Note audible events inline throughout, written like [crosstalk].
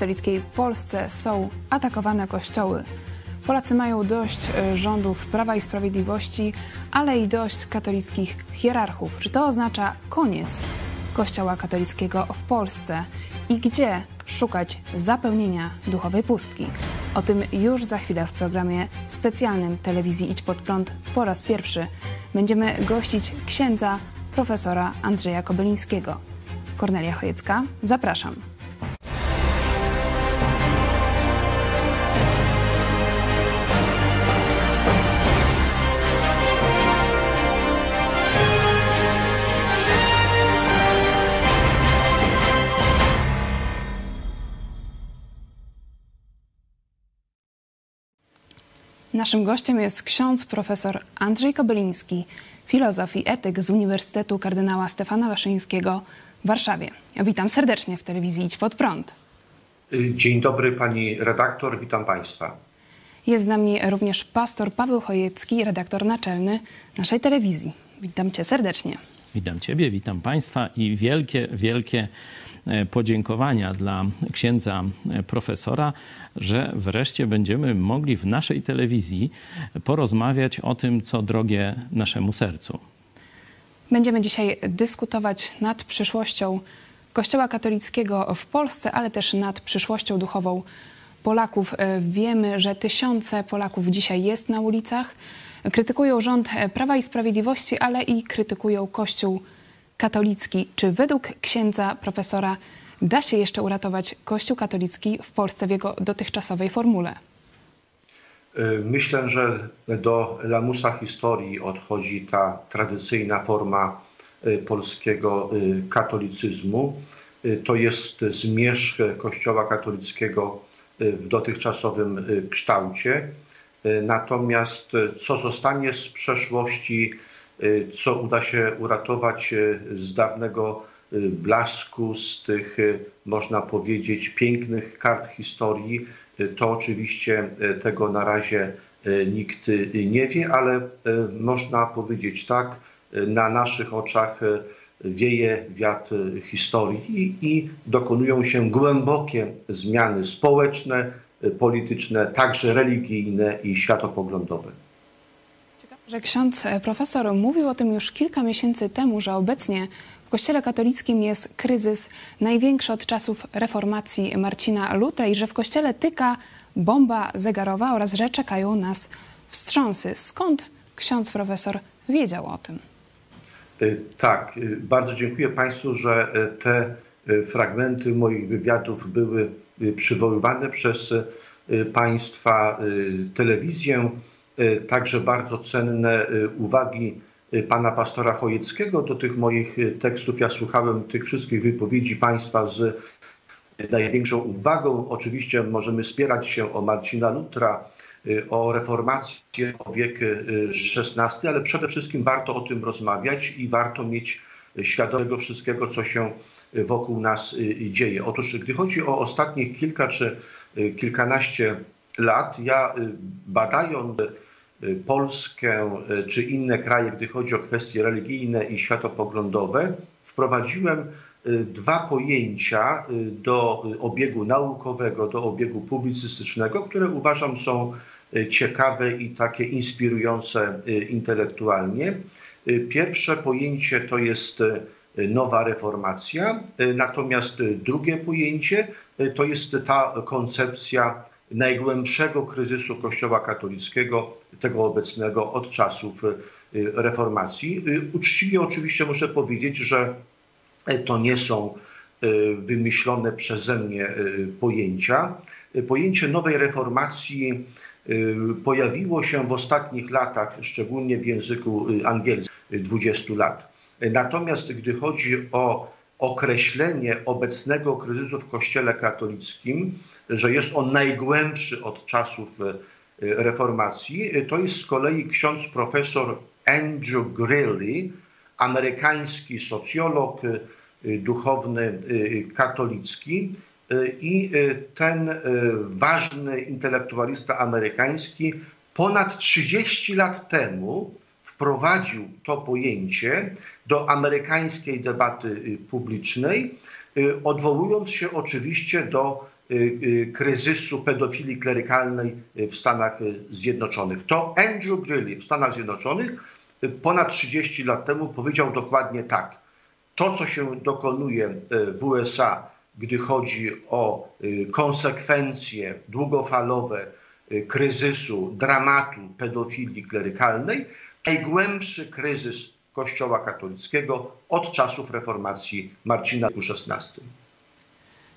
katolickiej Polsce są atakowane kościoły. Polacy mają dość e, rządów Prawa i Sprawiedliwości, ale i dość katolickich hierarchów. Czy to oznacza koniec Kościoła katolickiego w Polsce? I gdzie szukać zapełnienia duchowej pustki? O tym już za chwilę w programie specjalnym telewizji Idź Pod Prąd po raz pierwszy. Będziemy gościć księdza profesora Andrzeja Kobylińskiego. Kornelia Chojecka, zapraszam. Naszym gościem jest ksiądz profesor Andrzej Kobyliński, filozof i etyk z Uniwersytetu Kardynała Stefana Waszyńskiego w Warszawie. Witam serdecznie w telewizji Idź Pod Prąd. Dzień dobry pani redaktor, witam państwa. Jest z nami również pastor Paweł Chojecki, redaktor naczelny naszej telewizji. Witam cię serdecznie. Witam ciebie, witam państwa i wielkie, wielkie E, podziękowania dla księdza e, profesora, że wreszcie będziemy mogli w naszej telewizji porozmawiać o tym, co drogie naszemu sercu. Będziemy dzisiaj dyskutować nad przyszłością Kościoła katolickiego w Polsce, ale też nad przyszłością duchową Polaków. E, wiemy, że tysiące Polaków dzisiaj jest na ulicach. Krytykują rząd Prawa i Sprawiedliwości, ale i krytykują Kościół katolicki. Czy według księdza profesora da się jeszcze uratować Kościół katolicki w Polsce w jego dotychczasowej formule? Y, myślę, że do lamusa historii odchodzi ta tradycyjna forma y, polskiego katolicyzmu. To jest zmierzch Kościoła katolickiego w dotychczasowym kształcie. Natomiast co zostanie z przeszłości, Y, co uda się uratować y, z dawnego y, blasku, z tych, można powiedzieć, pięknych kart historii, to oczywiście tego na razie nikt nie wie, ale można powiedzieć tak, na naszych oczach wieje wiatr historii i dokonują się głębokie zmiany społeczne, polityczne, także religijne i światopoglądowe że ksiądz e, profesor mówił o tym już kilka miesięcy temu, że obecnie w Kościele katolickim jest kryzys największy od czasów reformacji Marcina Lutra i że w Kościele tyka bomba zegarowa oraz że czekają nas wstrząsy. Skąd ksiądz profesor wiedział o tym? E, tak, e, bardzo dziękuję Państwu, że te fragmenty moich wywiadów były przywoływane przez Państwa telewizję. E, także bardzo cenne uwagi pana pastora Chojeckiego do tych moich tekstów. Ja słuchałem tych wszystkich wypowiedzi państwa z największą uwagą. Oczywiście możemy spierać się o Marcina Lutra, o reformację, o wiek XVI, ale przede wszystkim warto o tym rozmawiać i warto mieć świadomego wszystkiego, co się wokół nas dzieje. Otóż, gdy chodzi o ostatnich kilka czy kilkanaście lat, ja badając Y, Polskę y, czy inne kraje, gdy chodzi o kwestie religijne i światopoglądowe, wprowadziłem y, dwa pojęcia do obiegu naukowego, do obiegu publicystycznego, które uważam są ciekawe i takie inspirujące intelektualnie. Pierwsze pojęcie to jest nowa reformacja, natomiast drugie pojęcie to jest ta koncepcja najgłębszego kryzysu Kościoła katolickiego, tego obecnego od czasów y, reformacji. Y, uczciwie oczywiście muszę powiedzieć, że to nie są y, wymyślone przeze mnie pojęcia. Pojęcie nowej reformacji pojawiło się w ostatnich latach, szczególnie w języku angielskim, 20 lat. Natomiast gdy chodzi o określenie obecnego kryzysu w Kościele katolickim, że jest on najgłębszy od czasów e, reformacji, to jest z kolei ksiądz profesor Andrew Grilly, amerykański socjolog, duchowny katolicki. I ten ważny intelektualista amerykański ponad 30 lat temu wprowadził to pojęcie do amerykańskiej debaty publicznej, odwołując się oczywiście do kryzysu pedofilii klerykalnej w Stanach Zjednoczonych. To Andrew Briley w Stanach Zjednoczonych ponad 30 lat temu powiedział dokładnie tak. To, co się dokonuje w USA, gdy chodzi o konsekwencje długofalowe kryzysu, dramatu pedofilii klerykalnej, najgłębszy kryzys Kościoła katolickiego od czasów reformacji Marcina XVI.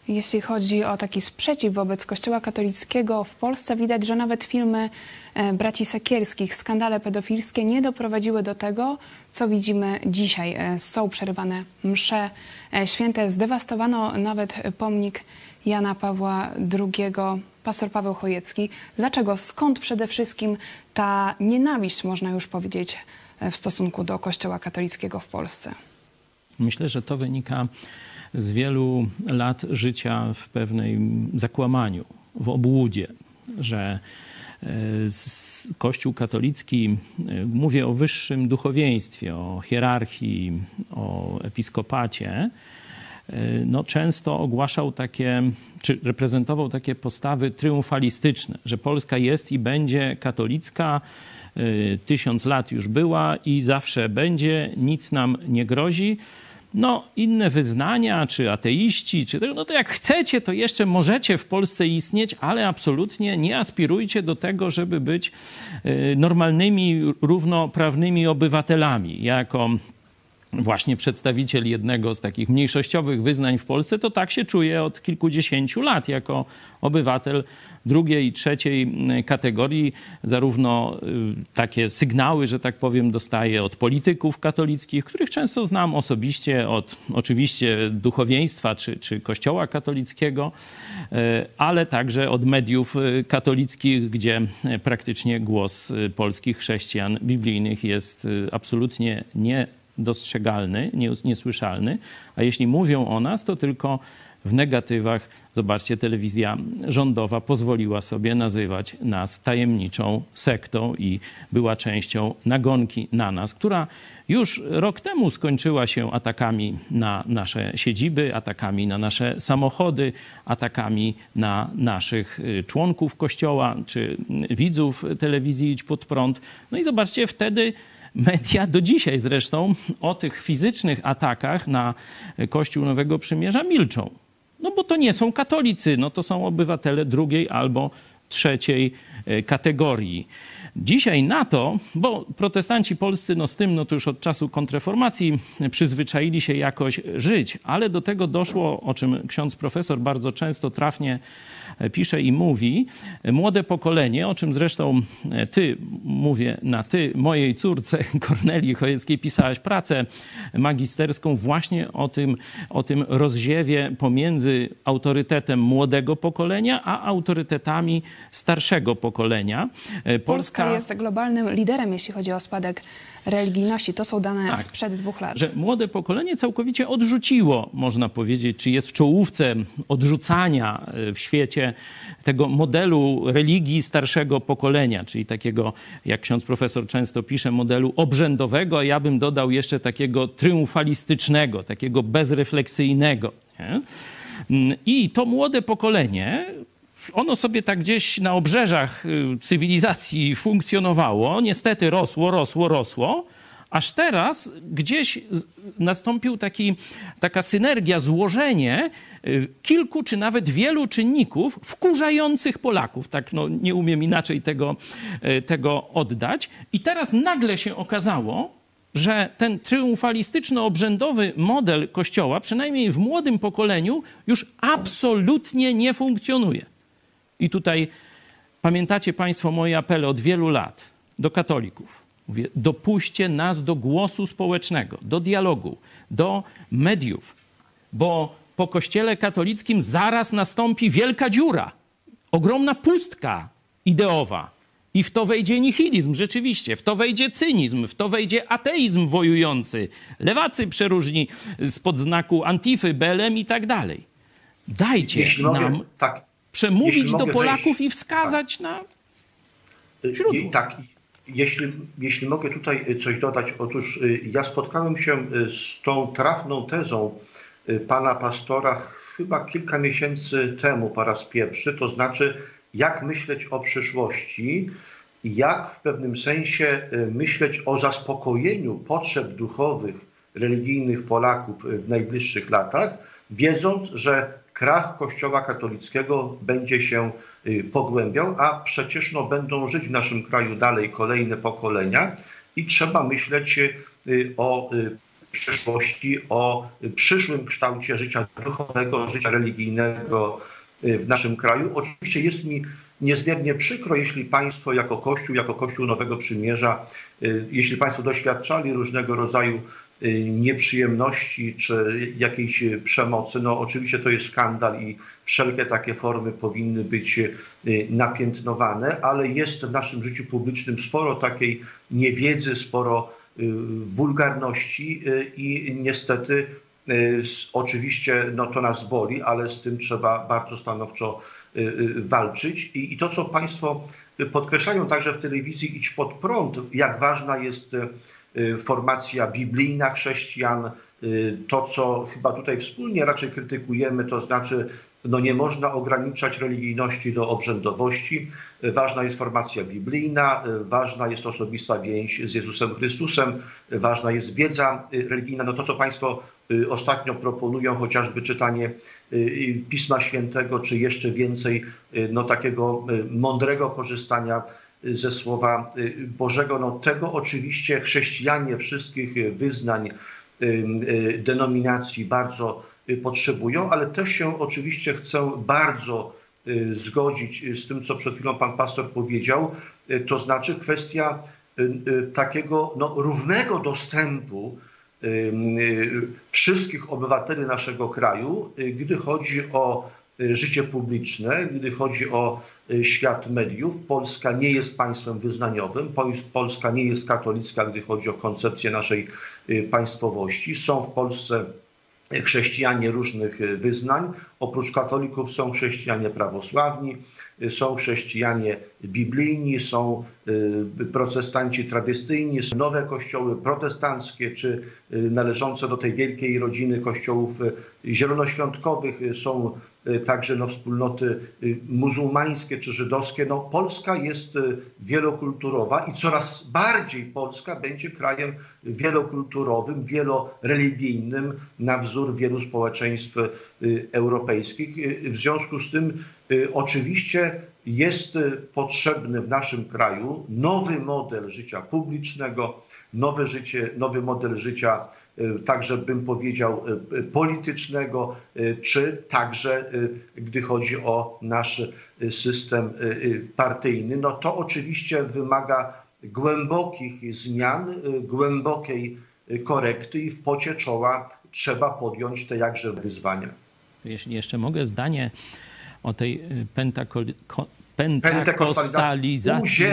Jeśli chodzi o taki sprzeciw wobec Kościoła katolickiego w Polsce, widać, że nawet filmy e, braci Sekielskich, skandale pedofilskie nie doprowadziły do tego, co widzimy dzisiaj. E, są przerywane msze e, święte, zdewastowano nawet pomnik Jana Pawła II, pastor Paweł Chojecki. Dlaczego? Skąd przede wszystkim ta nienawiść, można już powiedzieć, w stosunku do Kościoła katolickiego w Polsce? Myślę, że to wynika z wielu lat życia w pewnym zakłamaniu, w obłudzie, że e, Kościół katolicki, e, mówię o wyższym duchowieństwie, o hierarchii, o episkopacie, e, no, często ogłaszał takie, czy reprezentował takie postawy triumfalistyczne, że Polska jest i będzie katolicka, tysiąc lat już była i zawsze będzie, nic nam nie grozi no, inne wyznania, czy ateiści, czy no to jak chcecie, to jeszcze możecie w Polsce istnieć, ale absolutnie nie aspirujcie do tego, żeby być y, normalnymi, równoprawnymi obywatelami. Jako właśnie przedstawiciel jednego z takich mniejszościowych wyznań w Polsce, to tak się czuję od kilkudziesięciu lat jako obywatel drugiej i trzeciej kategorii. Zarówno y, takie sygnały, że tak powiem, dostaję od polityków katolickich, których często znam osobiście, od oczywiście duchowieństwa czy, czy kościoła katolickiego, y, ale także od mediów y, katolickich, gdzie praktycznie głos polskich chrześcijan biblijnych jest absolutnie nie dostrzegalny, niesłyszalny, a jeśli mówią o nas, to tylko w negatywach. Zobaczcie, telewizja rządowa pozwoliła sobie nazywać nas tajemniczą sektą i była częścią nagonki na nas, która już rok temu skończyła się atakami na nasze siedziby, atakami na nasze samochody, atakami na naszych y, członków kościoła czy widzów telewizji Idź Pod Prąd. No i zobaczcie, wtedy Media do dzisiaj zresztą o tych fizycznych atakach na Kościół Nowego Przymierza milczą. No bo to nie są katolicy, no to są obywatele drugiej albo trzeciej e, kategorii. Dzisiaj na to, bo protestanci polscy no z tym no to już od czasu kontreformacji przyzwyczaili się jakoś żyć, ale do tego doszło, o czym ksiądz profesor bardzo często trafnie pisze i mówi, młode pokolenie, o czym zresztą ty, mówię na ty, mojej córce [laughs] Kornelii Chojeckiej pisałaś pracę magisterską właśnie o tym, o tym rozziewie pomiędzy autorytetem młodego pokolenia, a autorytetami starszego pokolenia. Polska, Polska jest globalnym liderem, jeśli chodzi o spadek religijności. To są dane tak, sprzed dwóch lat. Że młode pokolenie całkowicie odrzuciło, można powiedzieć, czy jest w czołówce odrzucania e, w świecie tego modelu religii starszego pokolenia, czyli takiego, jak ksiądz profesor często pisze, modelu obrzędowego, a ja bym dodał jeszcze takiego triumfalistycznego, takiego bezrefleksyjnego. Nie? Mm, I to młode pokolenie ono sobie tak gdzieś na obrzeżach y, cywilizacji funkcjonowało, niestety rosło, rosło, rosło, aż teraz gdzieś nastąpił taki, taka synergia, złożenie y, kilku czy nawet wielu czynników wkurzających Polaków. Tak, no, nie umiem inaczej tego, y, tego oddać. I teraz nagle się okazało, że ten triumfalistyczno-obrzędowy model Kościoła, przynajmniej w młodym pokoleniu, już absolutnie nie funkcjonuje. I tutaj pamiętacie Państwo moje apele od wielu lat do katolików. Mówię, dopuśćcie nas do głosu społecznego, do dialogu, do mediów, bo po Kościele katolickim zaraz nastąpi wielka dziura, ogromna pustka ideowa. I w to wejdzie nihilizm, rzeczywiście, w to wejdzie cynizm, w to wejdzie ateizm wojujący, lewacy przeróżni spod znaku Antify, Belem i tak dalej. Dajcie Jeśli nam mogę, tak przemówić do Polaków wejść, i wskazać tak. na źródło. I, tak, jeśli, jeśli mogę tutaj coś dodać, otóż y, ja spotkałem się y, z tą trafną tezą y, pana pastora chyba kilka miesięcy temu po raz pierwszy, to znaczy jak myśleć o przyszłości, jak w pewnym sensie myśleć o zaspokojeniu potrzeb duchowych, religijnych Polaków w najbliższych latach, wiedząc, że krach Kościoła katolickiego będzie się pogłębiał, a przecież no, będą żyć w naszym kraju dalej kolejne pokolenia i trzeba myśleć o przyszłości, o przyszłym kształcie życia duchowego, życia religijnego w naszym kraju. Oczywiście jest mi niezmiernie przykro, jeśli Państwo jako Kościół, jako Kościół Nowego Przymierza, jeśli Państwo doświadczali różnego rodzaju nieprzyjemności czy jakiejś przemocy. No oczywiście to jest skandal i wszelkie takie formy powinny być napiętnowane, ale jest w naszym życiu publicznym sporo takiej niewiedzy, sporo wulgarności i niestety oczywiście no to nas boli, ale z tym trzeba bardzo stanowczo walczyć. I, i to, co Państwo podkreślają także w telewizji Idź Pod Prąd, jak ważna jest formacja biblijna chrześcijan, to, co chyba tutaj wspólnie raczej krytykujemy, to znaczy no nie można ograniczać religijności do obrzędowości. Ważna jest formacja biblijna, ważna jest osobista więź z Jezusem Chrystusem, ważna jest wiedza religijna. No to, co Państwo ostatnio proponują, chociażby czytanie Pisma Świętego, czy jeszcze więcej no, takiego mądrego korzystania ze Słowa Bożego. No, tego oczywiście chrześcijanie wszystkich wyznań, denominacji bardzo potrzebują, ale też się oczywiście chcę bardzo zgodzić z tym, co przed chwilą pan pastor powiedział, to znaczy kwestia takiego no, równego dostępu wszystkich obywateli naszego kraju, gdy chodzi o życie publiczne, gdy chodzi o świat mediów. Polska nie jest państwem wyznaniowym, Polska nie jest katolicka, gdy chodzi o koncepcję naszej państwowości. Są w Polsce chrześcijanie różnych wyznań. Oprócz katolików są chrześcijanie prawosławni, są chrześcijanie biblijni, są protestanci tradycyjni, są nowe kościoły protestanckie, czy należące do tej wielkiej rodziny kościołów zielonoświątkowych, są także no, wspólnoty muzułmańskie czy żydowskie. No, Polska jest wielokulturowa i coraz bardziej Polska będzie krajem wielokulturowym, wieloreligijnym na wzór wielu społeczeństw europejskich. W związku z tym oczywiście jest potrzebny w naszym kraju nowy model życia publicznego, nowe życie, nowy model życia także bym powiedział politycznego, czy także gdy chodzi o nasz system partyjny. No to oczywiście wymaga głębokich zmian, głębokiej korekty i w pocie czoła trzeba podjąć te jakże wyzwania. Jeśli jeszcze mogę zdanie o tej pentakostalizacji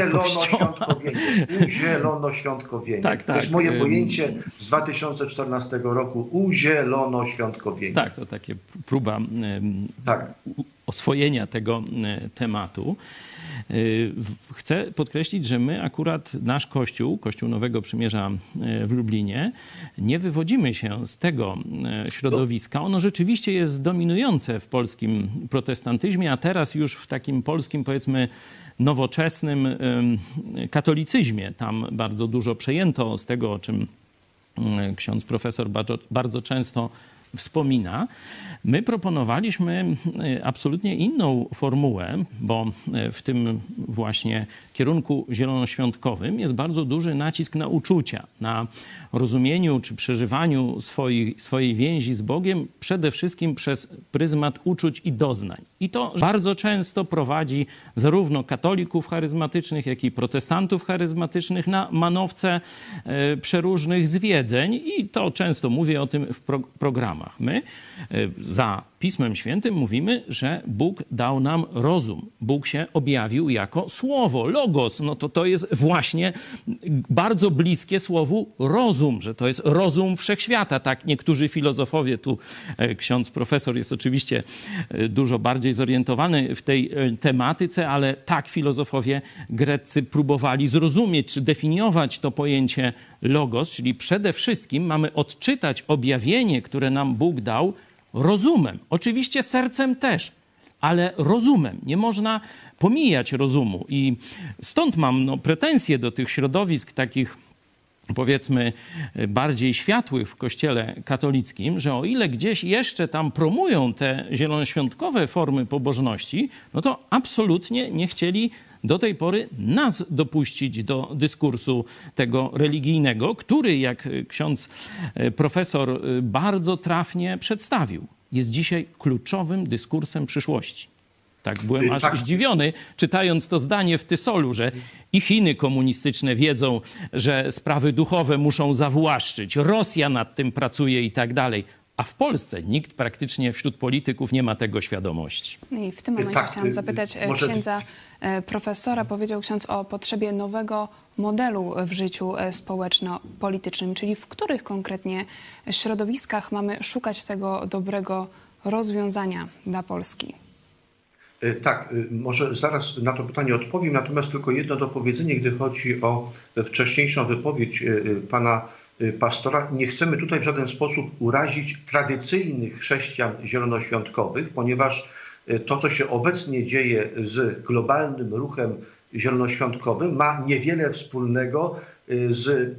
Uzielonoświątkowienie. Tak, tak. To jest moje pojęcie z 2014 roku. Uzielonoświątkowienie. Tak, to takie próba tak. oswojenia tego tematu. Chcę podkreślić, że my akurat nasz Kościół, Kościół Nowego Przymierza w Lublinie, nie wywodzimy się z tego środowiska. Ono rzeczywiście jest dominujące w polskim protestantyzmie, a teraz już w takim polskim, powiedzmy, nowoczesnym katolicyzmie. Tam bardzo dużo przejęto z tego, o czym ksiądz profesor bardzo, bardzo często wspomina. My proponowaliśmy e, absolutnie inną formułę, bo e, w tym właśnie kierunku zielonoświątkowym jest bardzo duży nacisk na uczucia, na rozumieniu czy przeżywaniu swojej, swojej więzi z Bogiem, przede wszystkim przez pryzmat uczuć i doznań. I to bardzo często prowadzi zarówno katolików charyzmatycznych, jak i protestantów charyzmatycznych na manowce e, przeróżnych zwiedzeń i to często mówię o tym w pro. My za Pismem Świętym mówimy, że Bóg dał nam rozum. Bóg się objawił jako słowo, logos. No to to jest właśnie bardzo bliskie słowu rozum, że to jest rozum wszechświata. Tak niektórzy filozofowie, tu e, ksiądz profesor jest oczywiście e, dużo bardziej zorientowany w tej e, tematyce, ale tak filozofowie greccy próbowali zrozumieć czy definiować to pojęcie logos, czyli przede wszystkim mamy odczytać objawienie, które nam Bóg dał rozumem. Oczywiście sercem też, ale rozumem. Nie można pomijać rozumu. I stąd mam no, pretensje do tych środowisk takich powiedzmy bardziej światłych w kościele katolickim, że o ile gdzieś jeszcze tam promują te zielonoświątkowe formy pobożności, no to absolutnie nie chcieli do tej pory nas dopuścić do dyskursu tego religijnego, który, jak ksiądz e, profesor e, bardzo trafnie przedstawił, jest dzisiaj kluczowym dyskursem przyszłości. Tak, byłem aż tak. zdziwiony, czytając to zdanie w Tysolu, że i Chiny komunistyczne wiedzą, że sprawy duchowe muszą zawłaszczyć, Rosja nad tym pracuje i tak dalej. A w Polsce nikt praktycznie wśród polityków nie ma tego świadomości. No I w tym momencie tak, chciałam y, zapytać y, może... księdza e, profesora. Powiedział ksiądz o potrzebie nowego modelu w życiu e, społeczno-politycznym, czyli w których konkretnie środowiskach mamy szukać tego dobrego rozwiązania dla Polski? E, tak, może zaraz na to pytanie odpowiem, natomiast tylko jedno dopowiedzenie, gdy chodzi o wcześniejszą wypowiedź pana Y, pastora. Nie chcemy tutaj w żaden sposób urazić tradycyjnych chrześcijan zielonoświątkowych, ponieważ to, co się obecnie dzieje z globalnym ruchem zielonoświątkowym, ma niewiele wspólnego z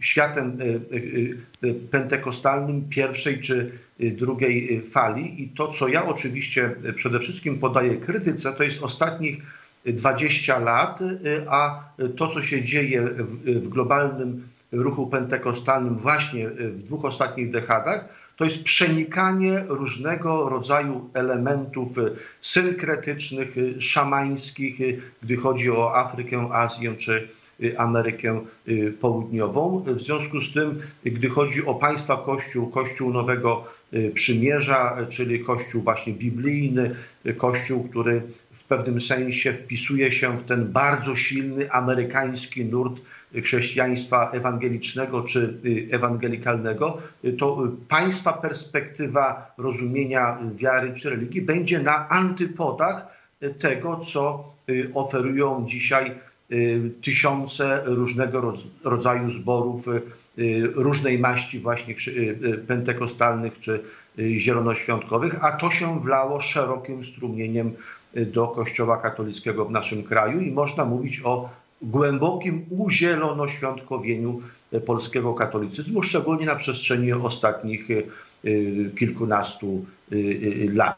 światem pentekostalnym pierwszej czy drugiej fali. I to, co ja oczywiście przede wszystkim podaję krytyce, to jest ostatnich 20 lat, a to, co się dzieje w globalnym ruchu pentekostalnym właśnie w dwóch ostatnich dekadach, to jest przenikanie różnego rodzaju elementów synkretycznych, szamańskich, gdy chodzi o Afrykę, Azję czy Amerykę Południową. W związku z tym, gdy chodzi o państwa Kościół, Kościół Nowego Przymierza, czyli Kościół właśnie biblijny, Kościół, który w pewnym sensie wpisuje się w ten bardzo silny amerykański nurt chrześcijaństwa ewangelicznego czy y, ewangelikalnego, y, to państwa perspektywa rozumienia wiary czy religii będzie na antypodach tego, co y, oferują dzisiaj tysiące różnego rodzaju zborów różnej maści właśnie pentekostalnych czy zielonoświątkowych, a to się wlało szerokim strumieniem do Kościoła katolickiego w naszym kraju i można mówić o głębokim uzielonoświątkowieniu polskiego katolicyzmu, szczególnie na przestrzeni ostatnich y, kilkunastu y, y, lat.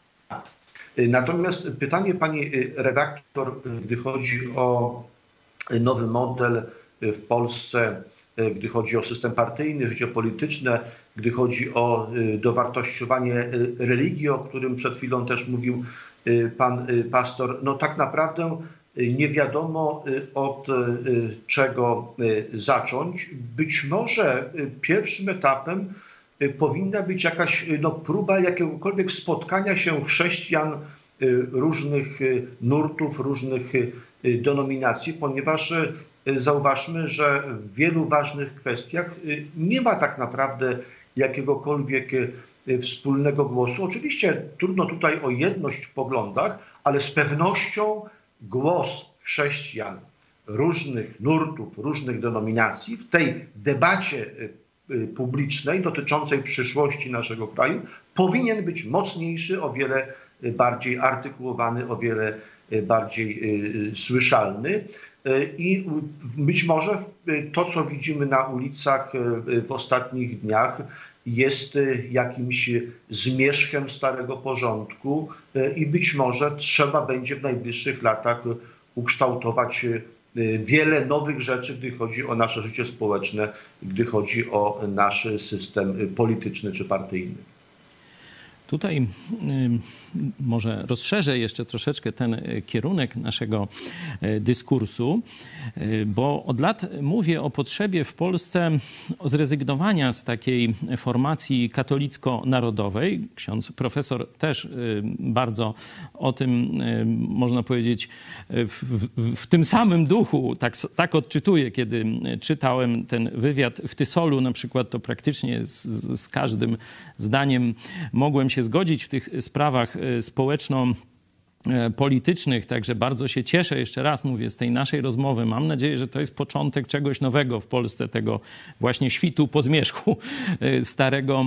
Natomiast pytanie pani redaktor, gdy chodzi o nowy model w Polsce, gdy chodzi o system partyjny, życie polityczne, gdy chodzi o dowartościowanie religii, o którym przed chwilą też mówił pan pastor, no tak naprawdę nie wiadomo od czego zacząć. Być może pierwszym etapem powinna być jakaś no, próba jakiegokolwiek spotkania się chrześcijan różnych nurtów, różnych denominacji, ponieważ zauważmy, że w wielu ważnych kwestiach nie ma tak naprawdę jakiegokolwiek wspólnego głosu. Oczywiście trudno tutaj o jedność w poglądach, ale z pewnością głos chrześcijan różnych nurtów, różnych denominacji w tej debacie y, y, publicznej dotyczącej przyszłości naszego kraju powinien być mocniejszy, o wiele y, bardziej artykułowany, o wiele bardziej słyszalny. I być może to, co widzimy na ulicach w ostatnich dniach, jest jakimś zmierzchem starego porządku i być może trzeba będzie w najbliższych latach ukształtować wiele nowych rzeczy, gdy chodzi o nasze życie społeczne, gdy chodzi o nasz system polityczny czy partyjny. Tutaj może rozszerzę jeszcze troszeczkę ten e, kierunek naszego e, dyskursu, e, bo od lat mówię o potrzebie w Polsce zrezygnowania z takiej formacji katolicko-narodowej. Ksiądz profesor też bardzo o tym, można powiedzieć, w, w, w tym samym duchu tak, tak odczytuję, kiedy czytałem ten wywiad w Tysolu na przykład, to praktycznie z, z każdym zdaniem mogłem się zgodzić w tych sprawach społeczno E, politycznych, także bardzo się cieszę, jeszcze raz mówię, z tej naszej rozmowy. Mam nadzieję, że to jest początek czegoś nowego w Polsce, tego właśnie świtu po zmierzchu e, [laughs] starego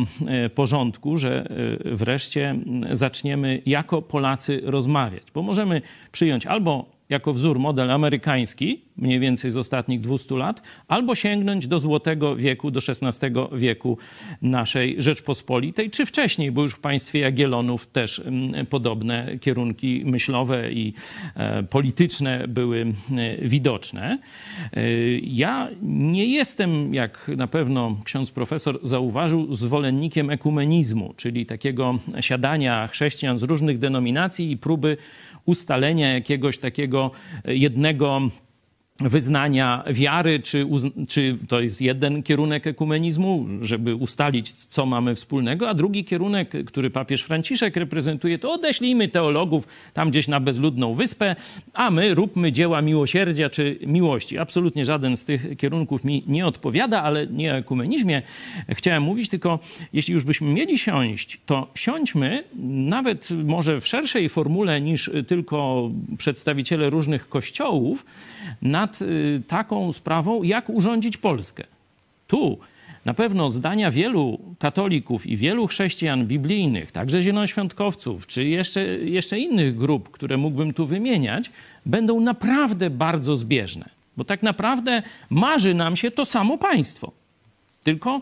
porządku, że wreszcie zaczniemy jako Polacy rozmawiać, bo możemy przyjąć albo jako wzór model amerykański, mniej więcej z ostatnich 200 lat, albo sięgnąć do złotego wieku, do XVI wieku naszej Rzeczpospolitej, czy wcześniej, bo już w państwie Jagiellonów też mm, podobne kierunki myślowe i e, polityczne były e, widoczne. E, ja nie jestem, jak na pewno ksiądz profesor zauważył, zwolennikiem ekumenizmu, czyli takiego siadania chrześcijan z różnych denominacji i próby ustalenia jakiegoś takiego jednego wyznania wiary, czy, czy to jest jeden kierunek ekumenizmu, żeby ustalić, co mamy wspólnego, a drugi kierunek, który papież Franciszek reprezentuje, to odeślijmy teologów tam gdzieś na bezludną wyspę, a my róbmy dzieła miłosierdzia czy miłości. Absolutnie żaden z tych kierunków mi nie odpowiada, ale nie o ekumenizmie chciałem mówić, tylko jeśli już byśmy mieli siąść, to siądźmy nawet może w szerszej formule niż tylko przedstawiciele różnych kościołów, nad y, taką sprawą, jak urządzić Polskę. Tu na pewno zdania wielu katolików i wielu chrześcijan biblijnych, także zielonoświątkowców, czy jeszcze, jeszcze innych grup, które mógłbym tu wymieniać, będą naprawdę bardzo zbieżne. Bo tak naprawdę marzy nam się to samo państwo. Tylko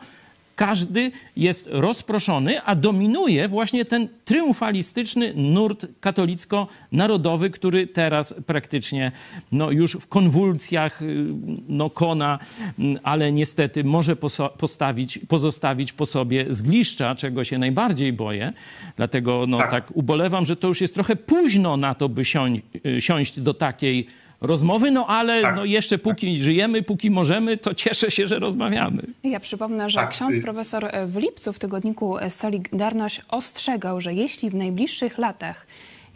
każdy jest rozproszony, a dominuje właśnie ten triumfalistyczny nurt katolicko-narodowy, który teraz praktycznie no, już w konwulsjach y, no, kona, mm, ale niestety może postawić, pozostawić po sobie zgliszcza, czego się najbardziej boję. Dlatego no, tak. tak ubolewam, że to już jest trochę późno na to, by siąść, y, siąść do takiej rozmowy, no ale tak, no jeszcze póki tak. żyjemy, póki możemy, to cieszę się, że rozmawiamy. Ja przypomnę, że tak. ksiądz y- profesor e, w lipcu w tygodniku e, Solidarność ostrzegał, że jeśli w najbliższych latach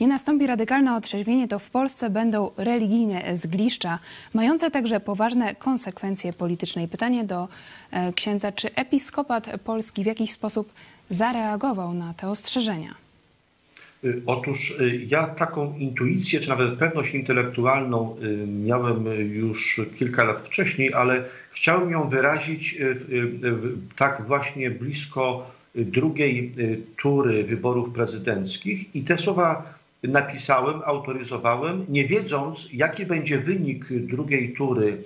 nie nastąpi radykalne otrzeźwienie, to w Polsce będą religijne zgliszcza, mające także poważne konsekwencje polityczne. I pytanie do e, księdza, czy episkopat polski w jakiś sposób zareagował na te ostrzeżenia? Y, otóż y, ja taką intuicję, czy nawet pewność intelektualną y, miałem już kilka lat wcześniej, ale chciałem ją wyrazić tak właśnie blisko drugiej tury wyborów prezydenckich i te słowa napisałem, autoryzowałem, nie wiedząc, jaki będzie wynik drugiej tury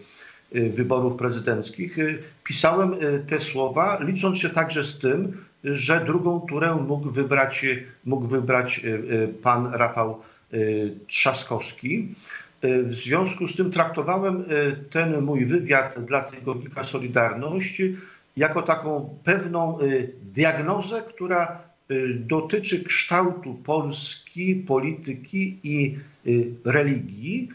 wyborów prezydenckich. Pisałem te słowa, licząc się także z tym, że drugą turę mógł wybrać, mógł wybrać e, e, pan Rafał e, Trzaskowski. W związku z tym traktowałem ten mój wywiad dla tygodnika Solidarność jako taką pewną diagnozę, która dotyczy kształtu Polski, polityki i religii.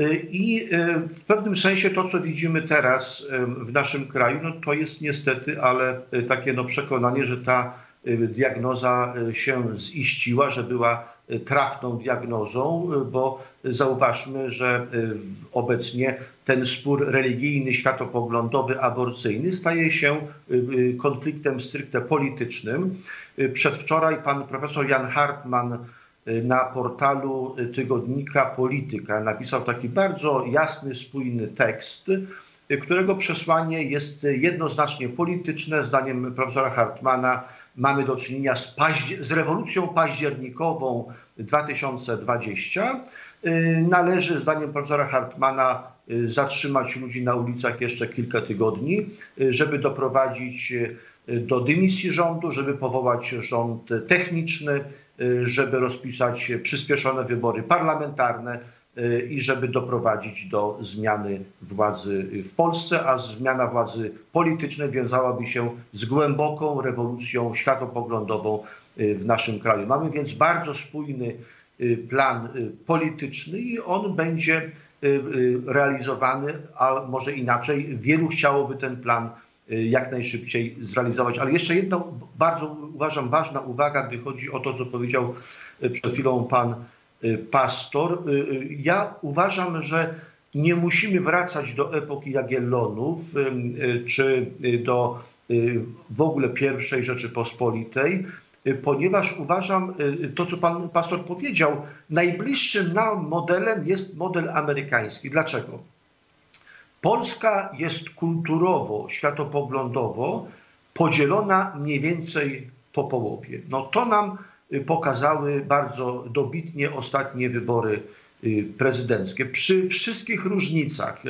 Y, I y, w pewnym sensie to, co widzimy teraz w naszym kraju, no to jest niestety, ale y, takie no przekonanie, że ta diagnoza się ziściła, że była trafną diagnozą, bo zauważmy, że obecnie ten spór religijny, światopoglądowy, aborcyjny staje się konfliktem stricte politycznym. Przedwczoraj pan profesor Jan Hartman na portalu tygodnika Polityka. Napisał taki bardzo jasny, spójny tekst, którego przesłanie jest jednoznacznie polityczne. Zdaniem profesora Hartmana mamy do czynienia z, z rewolucją październikową 2020. Należy, zdaniem profesora Hartmana, zatrzymać ludzi na ulicach jeszcze kilka tygodni, żeby doprowadzić do dymisji rządu, żeby powołać rząd techniczny, Y, żeby rozpisać przyspieszone wybory parlamentarne y, i żeby doprowadzić do zmiany władzy w Polsce, a zmiana władzy politycznej wiązałaby się z głęboką rewolucją światopoglądową y, w naszym kraju. Mamy więc bardzo spójny plan polityczny i on będzie realizowany, a może inaczej, wielu chciałoby ten plan Y, jak najszybciej zrealizować. Ale jeszcze jedna bardzo uważam ważna uwaga, gdy chodzi o to, co powiedział y, przed chwilą pan y, pastor. Ja uważam, że nie musimy wracać do epoki Jagiellonów czy do w ogóle pierwszej Rzeczypospolitej, ponieważ uważam, to co pan pastor powiedział, najbliższym nam modelem jest model amerykański. Dlaczego? Polska jest kulturowo, światopoglądowo podzielona mniej więcej po połowie. No to nam pokazały bardzo dobitnie ostatnie wybory prezydenckie. Przy wszystkich różnicach,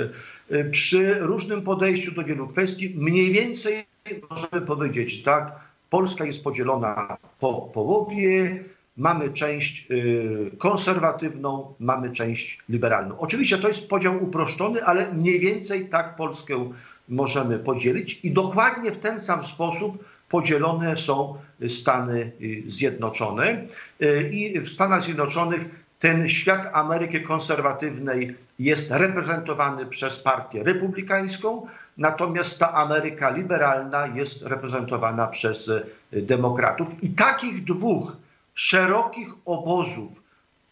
przy różnym podejściu do wielu kwestii, mniej więcej możemy powiedzieć tak, Polska jest podzielona po połowie, mamy część y, konserwatywną, mamy część liberalną. Oczywiście to jest podział uproszczony, ale mniej więcej tak Polskę możemy podzielić i dokładnie w ten sam sposób podzielone są Stany y, Zjednoczone. Y, I w Stanach Zjednoczonych ten świat Ameryki konserwatywnej jest reprezentowany przez partię republikańską, natomiast ta Ameryka liberalna jest reprezentowana przez e, demokratów. I takich dwóch szerokich obozów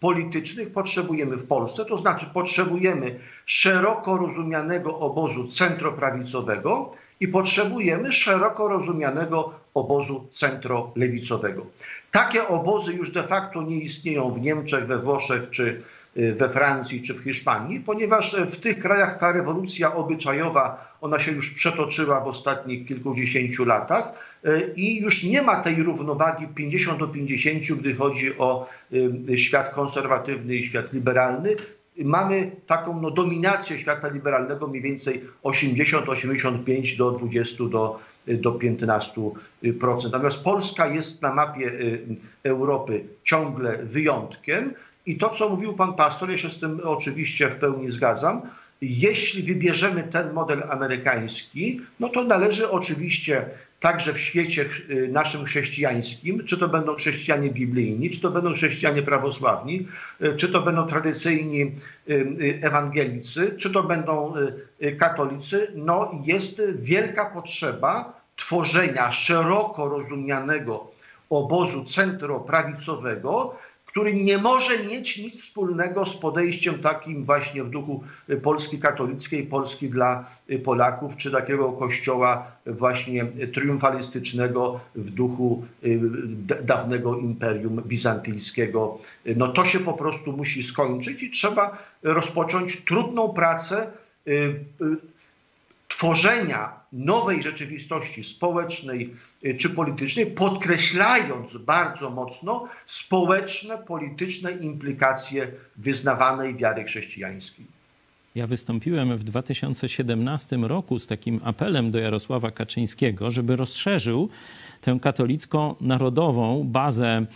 politycznych potrzebujemy w Polsce, to znaczy potrzebujemy szeroko rozumianego obozu centroprawicowego i potrzebujemy szeroko rozumianego obozu centrolewicowego. Takie obozy już de facto nie istnieją w Niemczech, we Włoszech czy y, we Francji czy w Hiszpanii, ponieważ w tych krajach ta rewolucja obyczajowa, ona się już przetoczyła w ostatnich kilkudziesięciu latach y, i już nie ma tej równowagi 50 do 50, gdy chodzi o y, świat konserwatywny i świat liberalny mamy taką no, dominację świata liberalnego mniej więcej 80-85 do 20 do, do 15%. Natomiast Polska jest na mapie Europy ciągle wyjątkiem i to, co mówił pan pastor, ja się z tym oczywiście w pełni zgadzam, jeśli wybierzemy ten model amerykański, no to należy oczywiście także w świecie y, naszym chrześcijańskim, czy to będą chrześcijanie biblijni, czy to będą chrześcijanie prawosławni, y, czy to będą tradycyjni y, ewangelicy, czy to będą katolicy, no jest wielka potrzeba tworzenia szeroko rozumianego obozu centroprawicowego, który nie może mieć nic wspólnego z podejściem takim właśnie w duchu Polski katolickiej, Polski dla Polaków, czy takiego kościoła właśnie triumfalistycznego w duchu y, dawnego imperium bizantyjskiego. No to się po prostu musi skończyć i trzeba rozpocząć trudną pracę y, y, tworzenia nowej rzeczywistości społecznej y, czy politycznej, podkreślając bardzo mocno społeczne, polityczne implikacje wyznawanej wiary chrześcijańskiej. Ja wystąpiłem w 2017 roku z takim apelem do Jarosława Kaczyńskiego, żeby rozszerzył tę katolicko-narodową bazę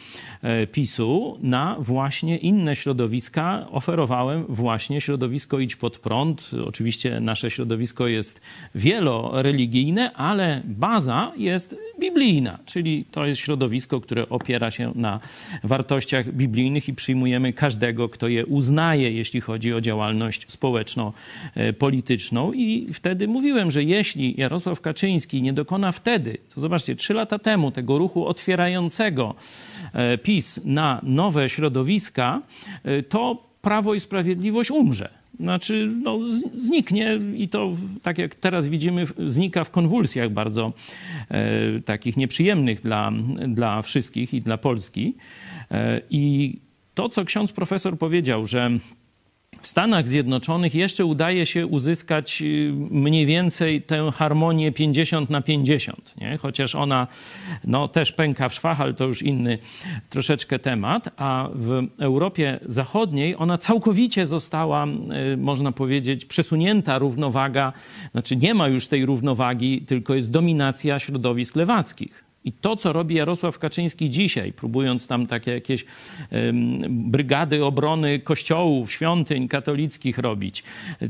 e, PiSu na właśnie inne środowiska. Oferowałem właśnie środowisko Idź Pod Prąd. Oczywiście nasze środowisko jest wieloreligijne, ale baza jest biblijna, czyli to jest środowisko, które opiera się na wartościach biblijnych i przyjmujemy każdego, kto je uznaje, jeśli chodzi o działalność społeczno-polityczną. I wtedy mówiłem, że jeśli Jarosław Kaczyński nie dokona wtedy, to zobaczcie, trzy lata temu tego ruchu otwierającego e, PiS na nowe środowiska, e, to Prawo i Sprawiedliwość umrze. Znaczy, no, zniknie i to, tak jak teraz widzimy, znika w konwulsjach bardzo e, takich nieprzyjemnych dla, dla wszystkich i dla Polski. E, I to, co ksiądz profesor powiedział, że w Stanach Zjednoczonych jeszcze udaje się uzyskać y, mniej więcej tę harmonię 50 na 50, nie? chociaż ona no, też pęka w szwach, ale to już inny troszeczkę temat, a w Europie Zachodniej ona całkowicie została, y, można powiedzieć, przesunięta równowaga, znaczy nie ma już tej równowagi, tylko jest dominacja środowisk lewackich. I to, co robi Jarosław Kaczyński dzisiaj, próbując tam takie jakieś brygady obrony kościołów, świątyń katolickich robić,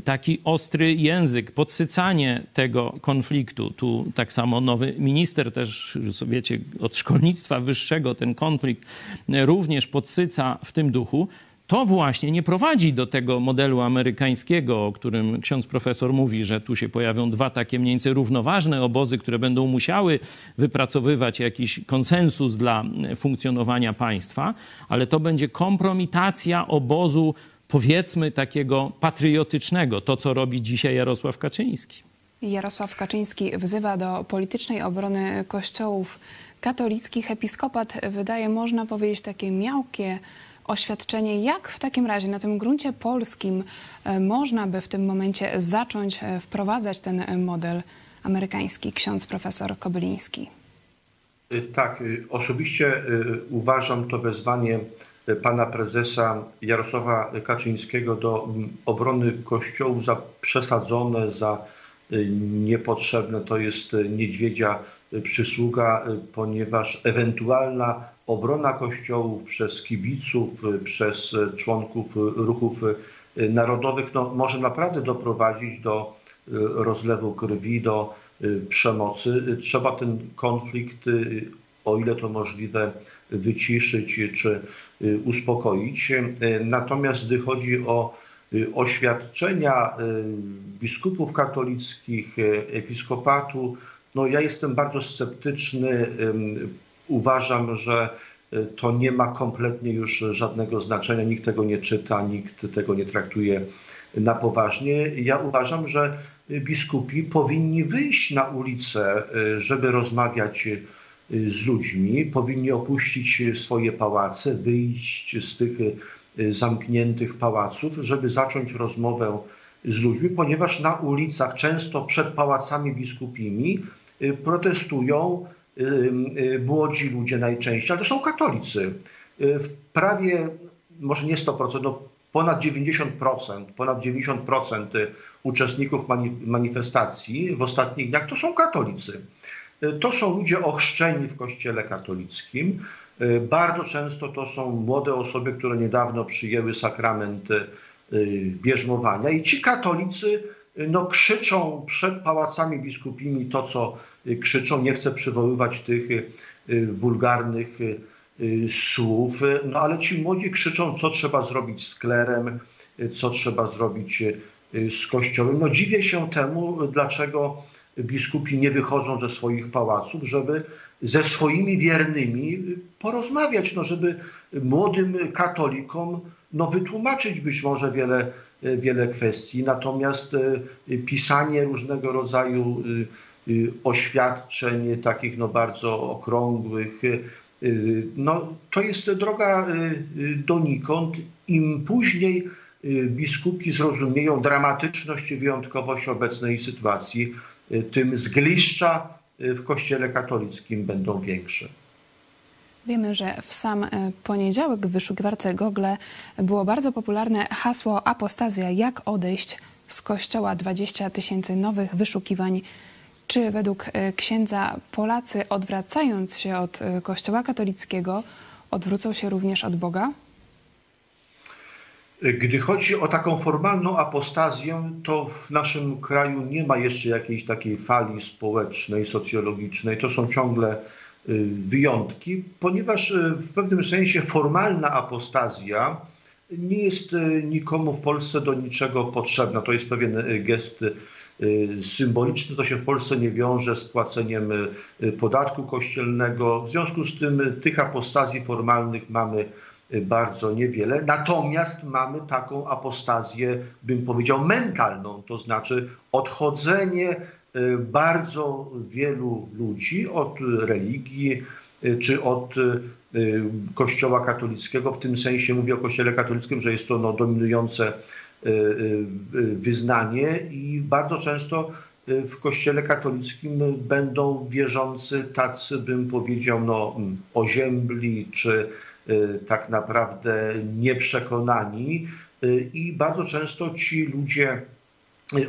taki ostry język, podsycanie tego konfliktu. Tu tak samo nowy minister też, wiecie, od szkolnictwa wyższego ten konflikt również podsyca w tym duchu to właśnie nie prowadzi do tego modelu amerykańskiego, o którym ksiądz profesor mówi, że tu się pojawią dwa takie mniej więcej równoważne obozy, które będą musiały wypracowywać jakiś konsensus dla funkcjonowania państwa, ale to będzie kompromitacja obozu, powiedzmy, takiego patriotycznego, to co robi dzisiaj Jarosław Kaczyński. Jarosław Kaczyński wzywa do politycznej obrony kościołów katolickich. Episkopat wydaje, można powiedzieć, takie miałkie oświadczenie. Jak w takim razie na tym gruncie polskim e, można by w tym momencie zacząć e, wprowadzać ten model amerykański, ksiądz profesor Kobyliński? Y, tak, y, osobiście y, uważam to wezwanie pana prezesa Jarosława Kaczyńskiego do obrony kościołów za przesadzone, za niepotrzebne. To jest niedźwiedzia przysługa, ponieważ ewentualna obrona kościołów przez kibiców, przez członków ruchów narodowych no, może naprawdę doprowadzić do rozlewu krwi, do przemocy. Trzeba ten konflikt, o ile to możliwe, wyciszyć czy uspokoić. Natomiast gdy chodzi o oświadczenia biskupów katolickich, episkopatu, no ja jestem bardzo sceptyczny. Uważam, że to nie ma kompletnie już żadnego znaczenia. Nikt tego nie czyta, nikt tego nie traktuje na poważnie. Ja uważam, że biskupi powinni wyjść na ulicę, żeby rozmawiać z ludźmi, powinni opuścić swoje pałace, wyjść z tych zamkniętych pałaców, żeby zacząć rozmowę z ludźmi, ponieważ na ulicach, często przed pałacami biskupimi, protestują młodzi ludzie najczęściej, ale to są katolicy. W prawie, może nie 100%, no ponad 90%, ponad 90% uczestników manifestacji w ostatnich dniach to są katolicy. To są ludzie ochrzczeni w kościele katolickim. Bardzo często to są młode osoby, które niedawno przyjęły sakrament bierzmowania i ci katolicy no, krzyczą przed pałacami biskupimi to, co krzyczą. Nie chcę przywoływać tych wulgarnych słów, no ale ci młodzi krzyczą, co trzeba zrobić z klerem, co trzeba zrobić z kościołem. No dziwię się temu, dlaczego biskupi nie wychodzą ze swoich pałaców, żeby ze swoimi wiernymi porozmawiać, no żeby młodym katolikom no wytłumaczyć być może wiele, wiele kwestii. Natomiast pisanie różnego rodzaju oświadczeń takich no bardzo okrągłych, no, to jest droga donikąd. Im później biskupi zrozumieją dramatyczność i wyjątkowość obecnej sytuacji, tym zgliszcza w Kościele katolickim będą większe. Wiemy, że w sam poniedziałek w wyszukiwarce Google było bardzo popularne hasło apostazja, jak odejść z kościoła 20 tysięcy nowych wyszukiwań czy według e, księdza Polacy, odwracając się od e, Kościoła katolickiego, odwrócą się również od Boga? Gdy chodzi o taką formalną apostazję, to w naszym kraju nie ma jeszcze jakiejś takiej fali społecznej, socjologicznej. To są ciągle e, wyjątki, ponieważ w pewnym sensie formalna apostazja nie jest nikomu w Polsce do niczego potrzebna. To jest pewien gest Y, symboliczny. To się w Polsce nie wiąże z płaceniem y, podatku kościelnego. W związku z tym tych apostazji formalnych mamy y, bardzo niewiele. Natomiast mamy taką apostazję, bym powiedział, mentalną, to znaczy odchodzenie bardzo wielu ludzi od religii czy od Kościoła katolickiego. W tym sensie mówię o Kościele katolickim, że jest to no, dominujące Y, y, wyznanie i bardzo często y, w kościele katolickim będą wierzący tacy, bym powiedział, no, oziębli czy tak naprawdę nieprzekonani i bardzo często ci ludzie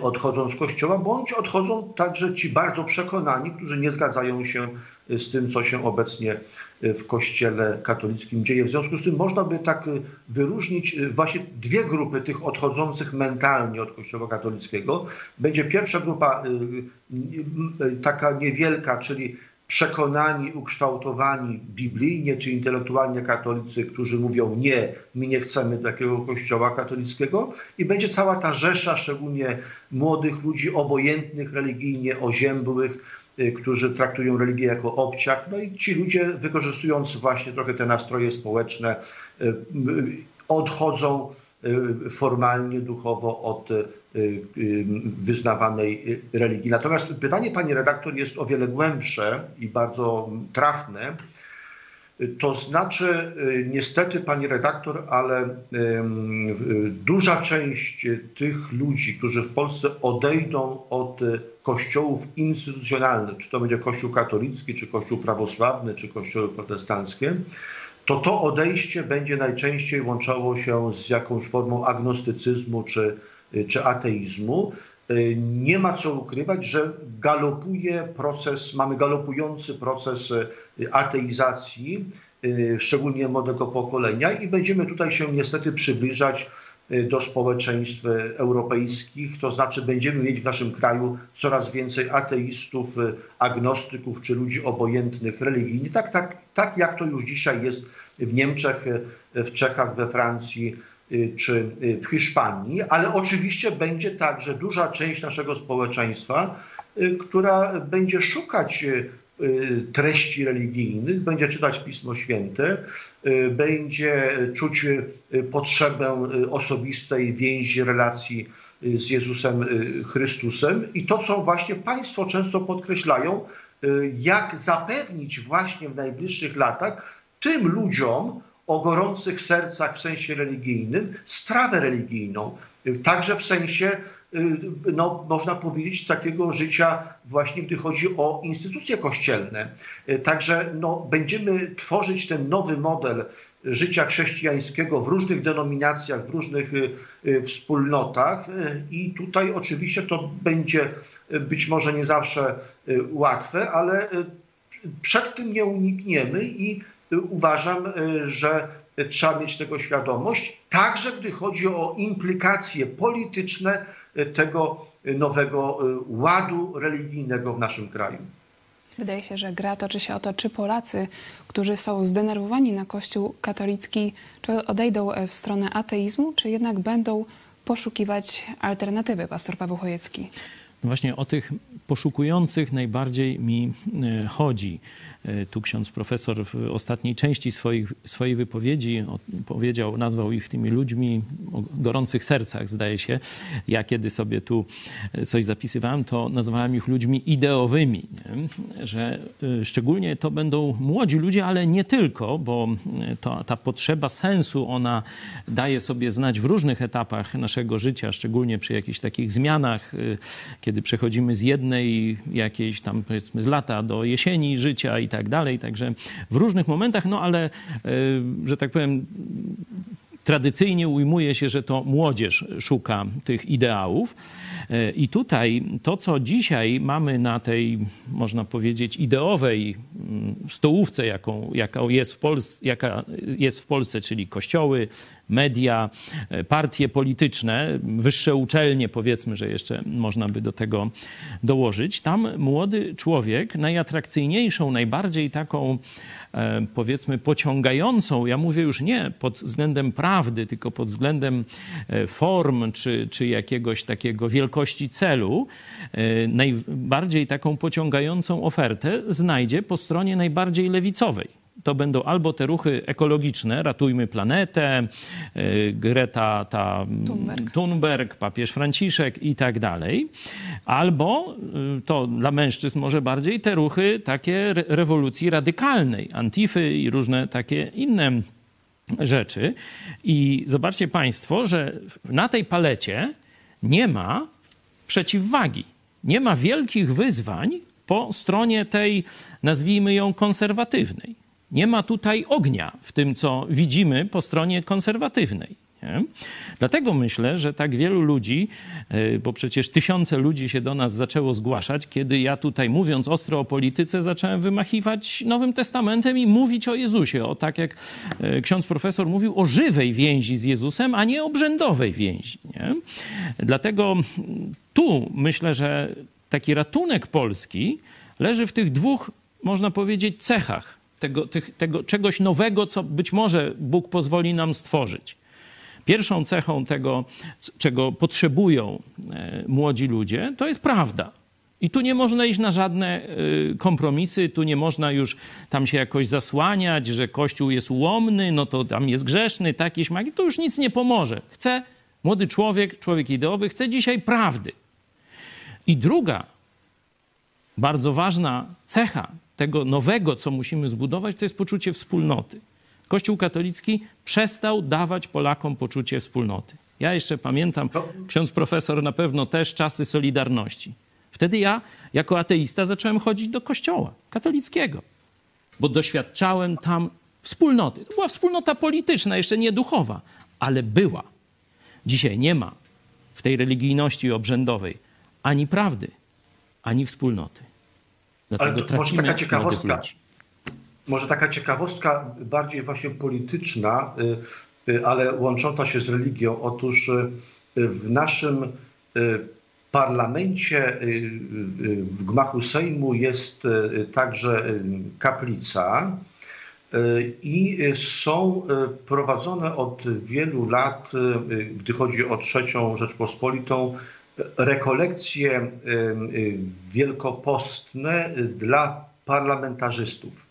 odchodzą z kościoła, bądź odchodzą także ci bardzo przekonani, którzy nie zgadzają się z tym, co się obecnie w Kościele katolickim dzieje. W związku z tym można by tak wyróżnić właśnie dwie grupy tych odchodzących mentalnie od Kościoła katolickiego. Będzie pierwsza grupa y, y, taka niewielka, czyli przekonani, ukształtowani biblijnie czy intelektualnie katolicy, którzy mówią nie, my nie chcemy takiego kościoła katolickiego i będzie cała ta rzesza, szczególnie młodych ludzi obojętnych religijnie, oziębłych, y, którzy traktują religię jako obciach. No i ci ludzie wykorzystując właśnie trochę te nastroje społeczne y, y, odchodzą formalnie, duchowo od wyznawanej religii. Natomiast pytanie pani redaktor jest o wiele głębsze i bardzo trafne. To znaczy, niestety, pani redaktor, ale duża część tych ludzi, którzy w Polsce odejdą od kościołów instytucjonalnych, czy to będzie Kościół katolicki, czy Kościół prawosławny, czy kościoły protestanckie, to to odejście będzie najczęściej łączało się z jakąś formą agnostycyzmu czy, czy ateizmu. Nie ma co ukrywać, że galopuje proces, mamy galopujący proces ateizacji, szczególnie młodego pokolenia i będziemy tutaj się niestety przybliżać do społeczeństw europejskich, to znaczy będziemy mieć w naszym kraju coraz więcej ateistów, agnostyków czy ludzi obojętnych religijnie, tak, tak, tak jak to już dzisiaj jest w Niemczech, w Czechach, we Francji czy w Hiszpanii, ale oczywiście będzie także duża część naszego społeczeństwa, która będzie szukać Y, treści religijnych, będzie czytać Pismo Święte, y, będzie czuć y, potrzebę osobistej więzi, relacji z Jezusem Chrystusem. I to, co właśnie Państwo często podkreślają, jak zapewnić właśnie w najbliższych latach tym ludziom o gorących sercach w sensie religijnym strawę religijną, także w sensie Y, no, można powiedzieć, takiego życia właśnie, gdy chodzi o instytucje kościelne. Y, także no, będziemy tworzyć ten nowy model życia chrześcijańskiego w różnych denominacjach, w różnych y, wspólnotach i tutaj oczywiście to będzie być może nie zawsze łatwe, ale przed tym nie unikniemy i uważam, że trzeba mieć tego świadomość, także gdy chodzi o implikacje polityczne tego nowego y, ładu religijnego w naszym kraju. Wydaje się, że gra toczy się o to, czy Polacy, którzy są zdenerwowani na Kościół katolicki, czy odejdą w stronę ateizmu, czy jednak będą poszukiwać alternatywy, pastor Paweł Chojecki. Właśnie o tych poszukujących najbardziej mi e, chodzi. E, tu ksiądz profesor w ostatniej części swoich, swojej wypowiedzi powiedział, nazwał ich tymi ludźmi o gorących sercach, zdaje się. Ja kiedy sobie tu e, coś zapisywałem, to nazwałem ich ludźmi ideowymi, nie? że szczególnie to będą młodzi ludzie, ale nie tylko, bo to, ta potrzeba sensu, ona daje sobie znać w różnych etapach naszego życia, szczególnie przy jakichś takich zmianach, kiedy przechodzimy z jednej jakiejś tam powiedzmy z lata do jesieni życia i tak dalej, także w różnych momentach, no ale, e, że tak powiem, tradycyjnie ujmuje się, że to młodzież szuka tych ideałów. E, I tutaj to, co dzisiaj mamy na tej, można powiedzieć, ideowej mm, stołówce, jaką, jaka, jest w Polsce, jaka jest w Polsce, czyli kościoły, media, e, partie polityczne, wyższe uczelnie, powiedzmy, że jeszcze można by do tego dołożyć. Tam młody człowiek najatrakcyjniejszą, najbardziej taką E, powiedzmy pociągającą, ja mówię już nie pod względem prawdy, tylko pod względem e, form czy, czy jakiegoś takiego wielkości celu, najbardziej taką pociągającą ofertę znajdzie po stronie najbardziej lewicowej to będą albo te ruchy ekologiczne, ratujmy planetę, y, Greta ta Thunberg, Thunberg papież Franciszek i tak dalej, albo y, to dla mężczyzn może bardziej te ruchy takie rewolucji radykalnej, antify i różne takie inne rzeczy. I zobaczcie Państwo, że na tej palecie nie ma przeciwwagi. Nie ma wielkich wyzwań po stronie tej, nazwijmy ją konserwatywnej. Nie ma tutaj ognia w tym, co widzimy po stronie konserwatywnej. Nie? Dlatego myślę, że tak wielu ludzi, e, bo przecież tysiące ludzi się do nas zaczęło zgłaszać, kiedy ja tutaj mówiąc ostro o polityce, zacząłem wymachiwać Nowym Testamentem i mówić o Jezusie. O tak jak e, ksiądz profesor mówił, o żywej więzi z Jezusem, a nie obrzędowej więzi. Nie? Dlatego tu myślę, że taki ratunek Polski leży w tych dwóch, można powiedzieć, cechach tego, tych, tego czegoś nowego, co być może Bóg pozwoli nam stworzyć. Pierwszą cechą tego, czego potrzebują e, młodzi ludzie, to jest prawda. I tu nie można iść na żadne y, kompromisy, tu nie można już tam się jakoś zasłaniać, że Kościół jest ułomny, no to tam jest grzeszny, taki śmaki. To już nic nie pomoże. Chce młody człowiek, człowiek ideowy, chce dzisiaj prawdy. I druga bardzo ważna cecha tego nowego, co musimy zbudować, to jest poczucie wspólnoty. Kościół katolicki przestał dawać Polakom poczucie wspólnoty. Ja jeszcze pamiętam, ksiądz profesor na pewno też czasy Solidarności. Wtedy ja, jako ateista, zacząłem chodzić do kościoła katolickiego, bo doświadczałem tam wspólnoty. To była wspólnota polityczna, jeszcze nie duchowa, ale była. Dzisiaj nie ma w tej religijności obrzędowej ani prawdy, ani wspólnoty. Dlatego ale to może taka ciekawostka. Może taka ciekawostka bardziej właśnie polityczna, y, y, ale łącząca się z religią. Otóż y, w naszym parlamencie w gmachu Sejmu jest także kaplica i są prowadzone od wielu lat, gdy chodzi o trzecią Rzeczpospolitą, rekolekcje wielkopostne dla parlamentarzystów.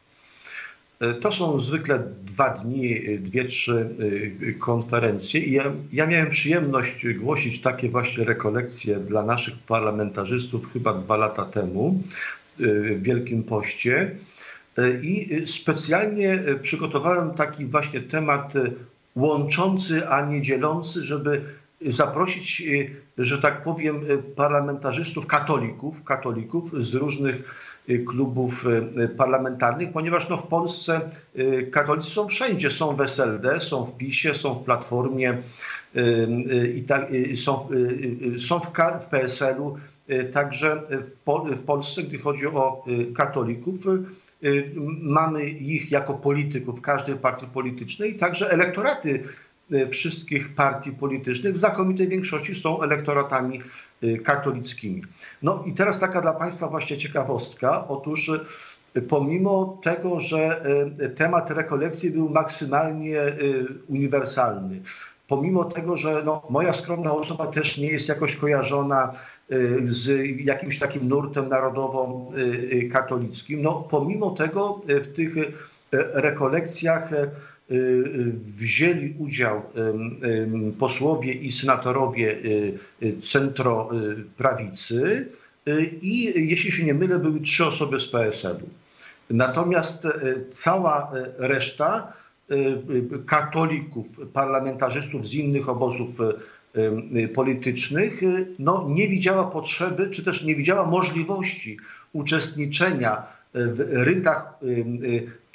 To są zwykle dwa dni, dwie, trzy konferencje i ja, ja, miałem przyjemność głosić takie właśnie rekolekcje dla naszych parlamentarzystów chyba dwa lata temu w Wielkim Poście. I specjalnie przygotowałem taki właśnie temat łączący, a nie dzielący, żeby zaprosić, że tak powiem, parlamentarzystów, katolików, katolików z różnych klubów e, parlamentarnych, ponieważ no, w Polsce katolicy są wszędzie. Są w SLD, są w PiSie, są w Platformie, i tak, są, są w, w PSL-u. Także w, w Polsce, gdy chodzi o katolików, mamy ich jako polityków każdej partii politycznej, także elektoraty wszystkich partii politycznych w znakomitej większości są elektoratami Y, katolickimi. No i teraz taka dla Państwa właśnie ciekawostka. Otóż y, pomimo tego, że y, temat rekolekcji był maksymalnie uniwersalny, pomimo tego, że no, moja skromna osoba też nie jest jakoś kojarzona z jakimś takim nurtem narodowo-katolickim, no pomimo tego w tych rekolekcjach Y, y, wzięli udział posłowie i senatorowie y, centroprawicy i jeśli się nie mylę, były trzy osoby z PSL-u. Natomiast cała reszta katolików, parlamentarzystów z innych obozów politycznych no, nie widziała potrzeby, czy też nie widziała możliwości uczestniczenia w rytach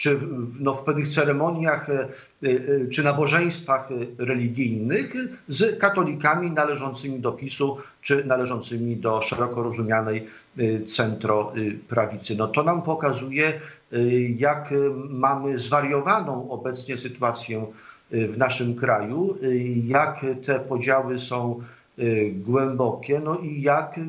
czy no, w pewnych ceremoniach e, e, czy nabożeństwach religijnych z katolikami należącymi do PiSu czy należącymi do szeroko rozumianej e, centroprawicy. No to nam pokazuje, jak mamy zwariowaną obecnie sytuację w naszym kraju, jak te podziały są głębokie, no i jak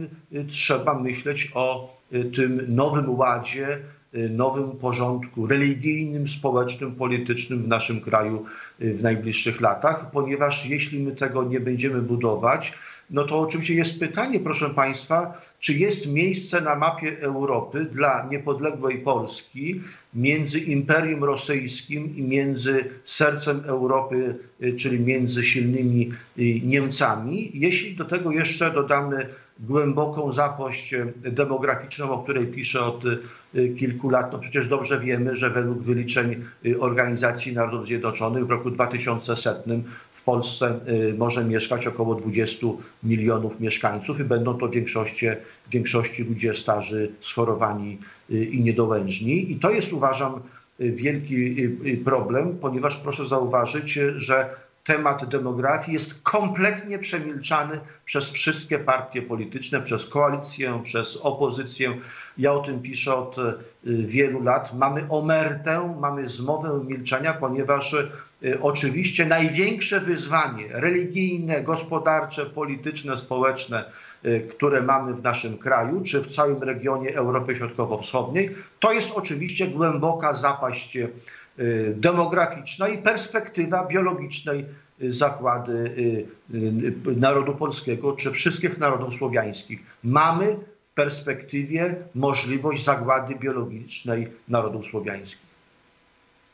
trzeba myśleć o tym nowym ładzie, nowym porządku religijnym, społecznym, politycznym w naszym kraju y, w najbliższych latach, ponieważ jeśli my tego nie będziemy budować, no to oczywiście jest pytanie, proszę Państwa, czy jest miejsce na mapie Europy dla niepodległej Polski między Imperium Rosyjskim i między sercem Europy, y, czyli między silnymi Niemcami, jeśli do tego jeszcze dodamy głęboką zapość demograficzną, o której piszę od y, kilku lat. No przecież dobrze wiemy, że według wyliczeń y, Organizacji Narodów Zjednoczonych w roku 2100 w Polsce może mieszkać około 20 milionów mieszkańców i będą to w większości, w większości ludzie starzy, schorowani i niedołężni. I to jest uważam wielki problem, ponieważ proszę zauważyć, że temat demografii jest kompletnie przemilczany przez wszystkie partie polityczne, przez koalicję, przez opozycję. Ja o tym piszę od y, wielu lat. Mamy omertę, mamy zmowę milczenia, ponieważ y, oczywiście największe wyzwanie religijne, gospodarcze, polityczne, społeczne, y, które mamy w naszym kraju, czy w całym regionie Europy Środkowo-Wschodniej, to jest oczywiście głęboka zapaść demograficzna i perspektywa biologicznej zakłady y, y, narodu polskiego czy wszystkich narodów słowiańskich. Mamy perspektywie możliwość zagłady biologicznej narodów słowiańskich.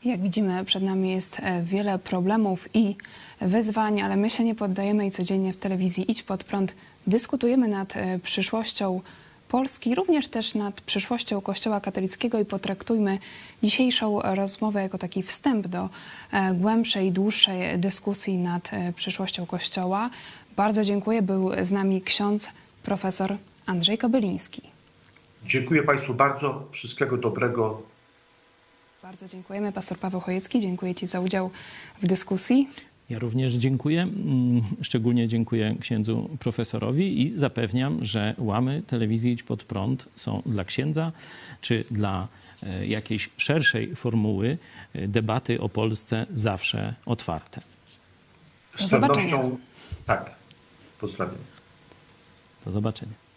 Jak widzimy, przed nami jest e, wiele problemów i wyzwań, ale my się nie poddajemy i codziennie w telewizji Idź Pod Prąd dyskutujemy nad e, przyszłością Polski, również też nad przyszłością Kościoła katolickiego i potraktujmy dzisiejszą rozmowę jako taki wstęp do e, głębszej, dłuższej dyskusji nad przyszłością Kościoła. Bardzo dziękuję. Był z nami ksiądz profesor Andrzej Kobyliński. Dziękuję Państwu bardzo. Wszystkiego dobrego. Bardzo dziękujemy. Pastor Paweł Chojecki, dziękuję Ci za udział w dyskusji. Ja również dziękuję. Mm, Szczególnie dziękuję księdzu profesorowi i zapewniam, że łamy telewizji Idź Pod Prąd są dla księdza czy dla e, jakiejś szerszej formuły e, debaty o Polsce zawsze otwarte. Z Do zobaczenia. pewnością tak. Pozdrawiam. Do zobaczenia.